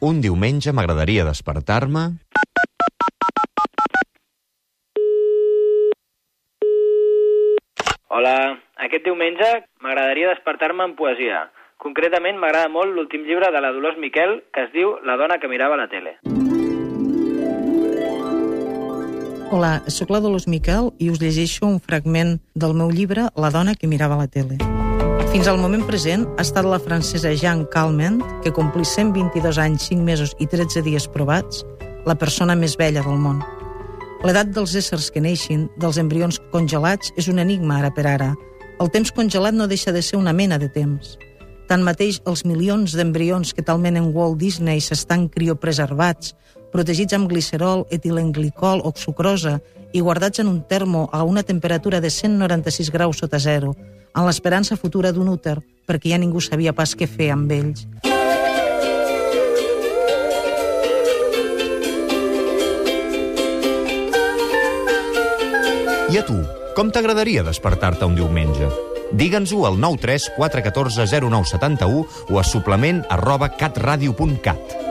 Un diumenge m'agradaria despertar-me... Hola, aquest diumenge m'agradaria despertar-me amb poesia. Concretament m'agrada molt l'últim llibre de la Dolors Miquel que es diu La dona que mirava la tele. Hola, sóc la Dolors Miquel i us llegeixo un fragment del meu llibre La dona que mirava la tele. Fins al moment present ha estat la francesa Jean Calment, que complís 122 anys, 5 mesos i 13 dies provats, la persona més vella del món. L'edat dels éssers que neixin, dels embrions congelats, és un enigma ara per ara. El temps congelat no deixa de ser una mena de temps. Tanmateix, els milions d'embrions que talment en Walt Disney s'estan criopreservats, protegits amb glicerol, etilenglicol o sucrosa i guardats en un termo a una temperatura de 196 graus sota zero, en l'esperança futura d'un úter, perquè ja ningú sabia pas què fer amb ells. I a tu, com t'agradaria despertar-te un diumenge? Digue'ns-ho al 93 414 0971 o a suplement arroba catradio.cat.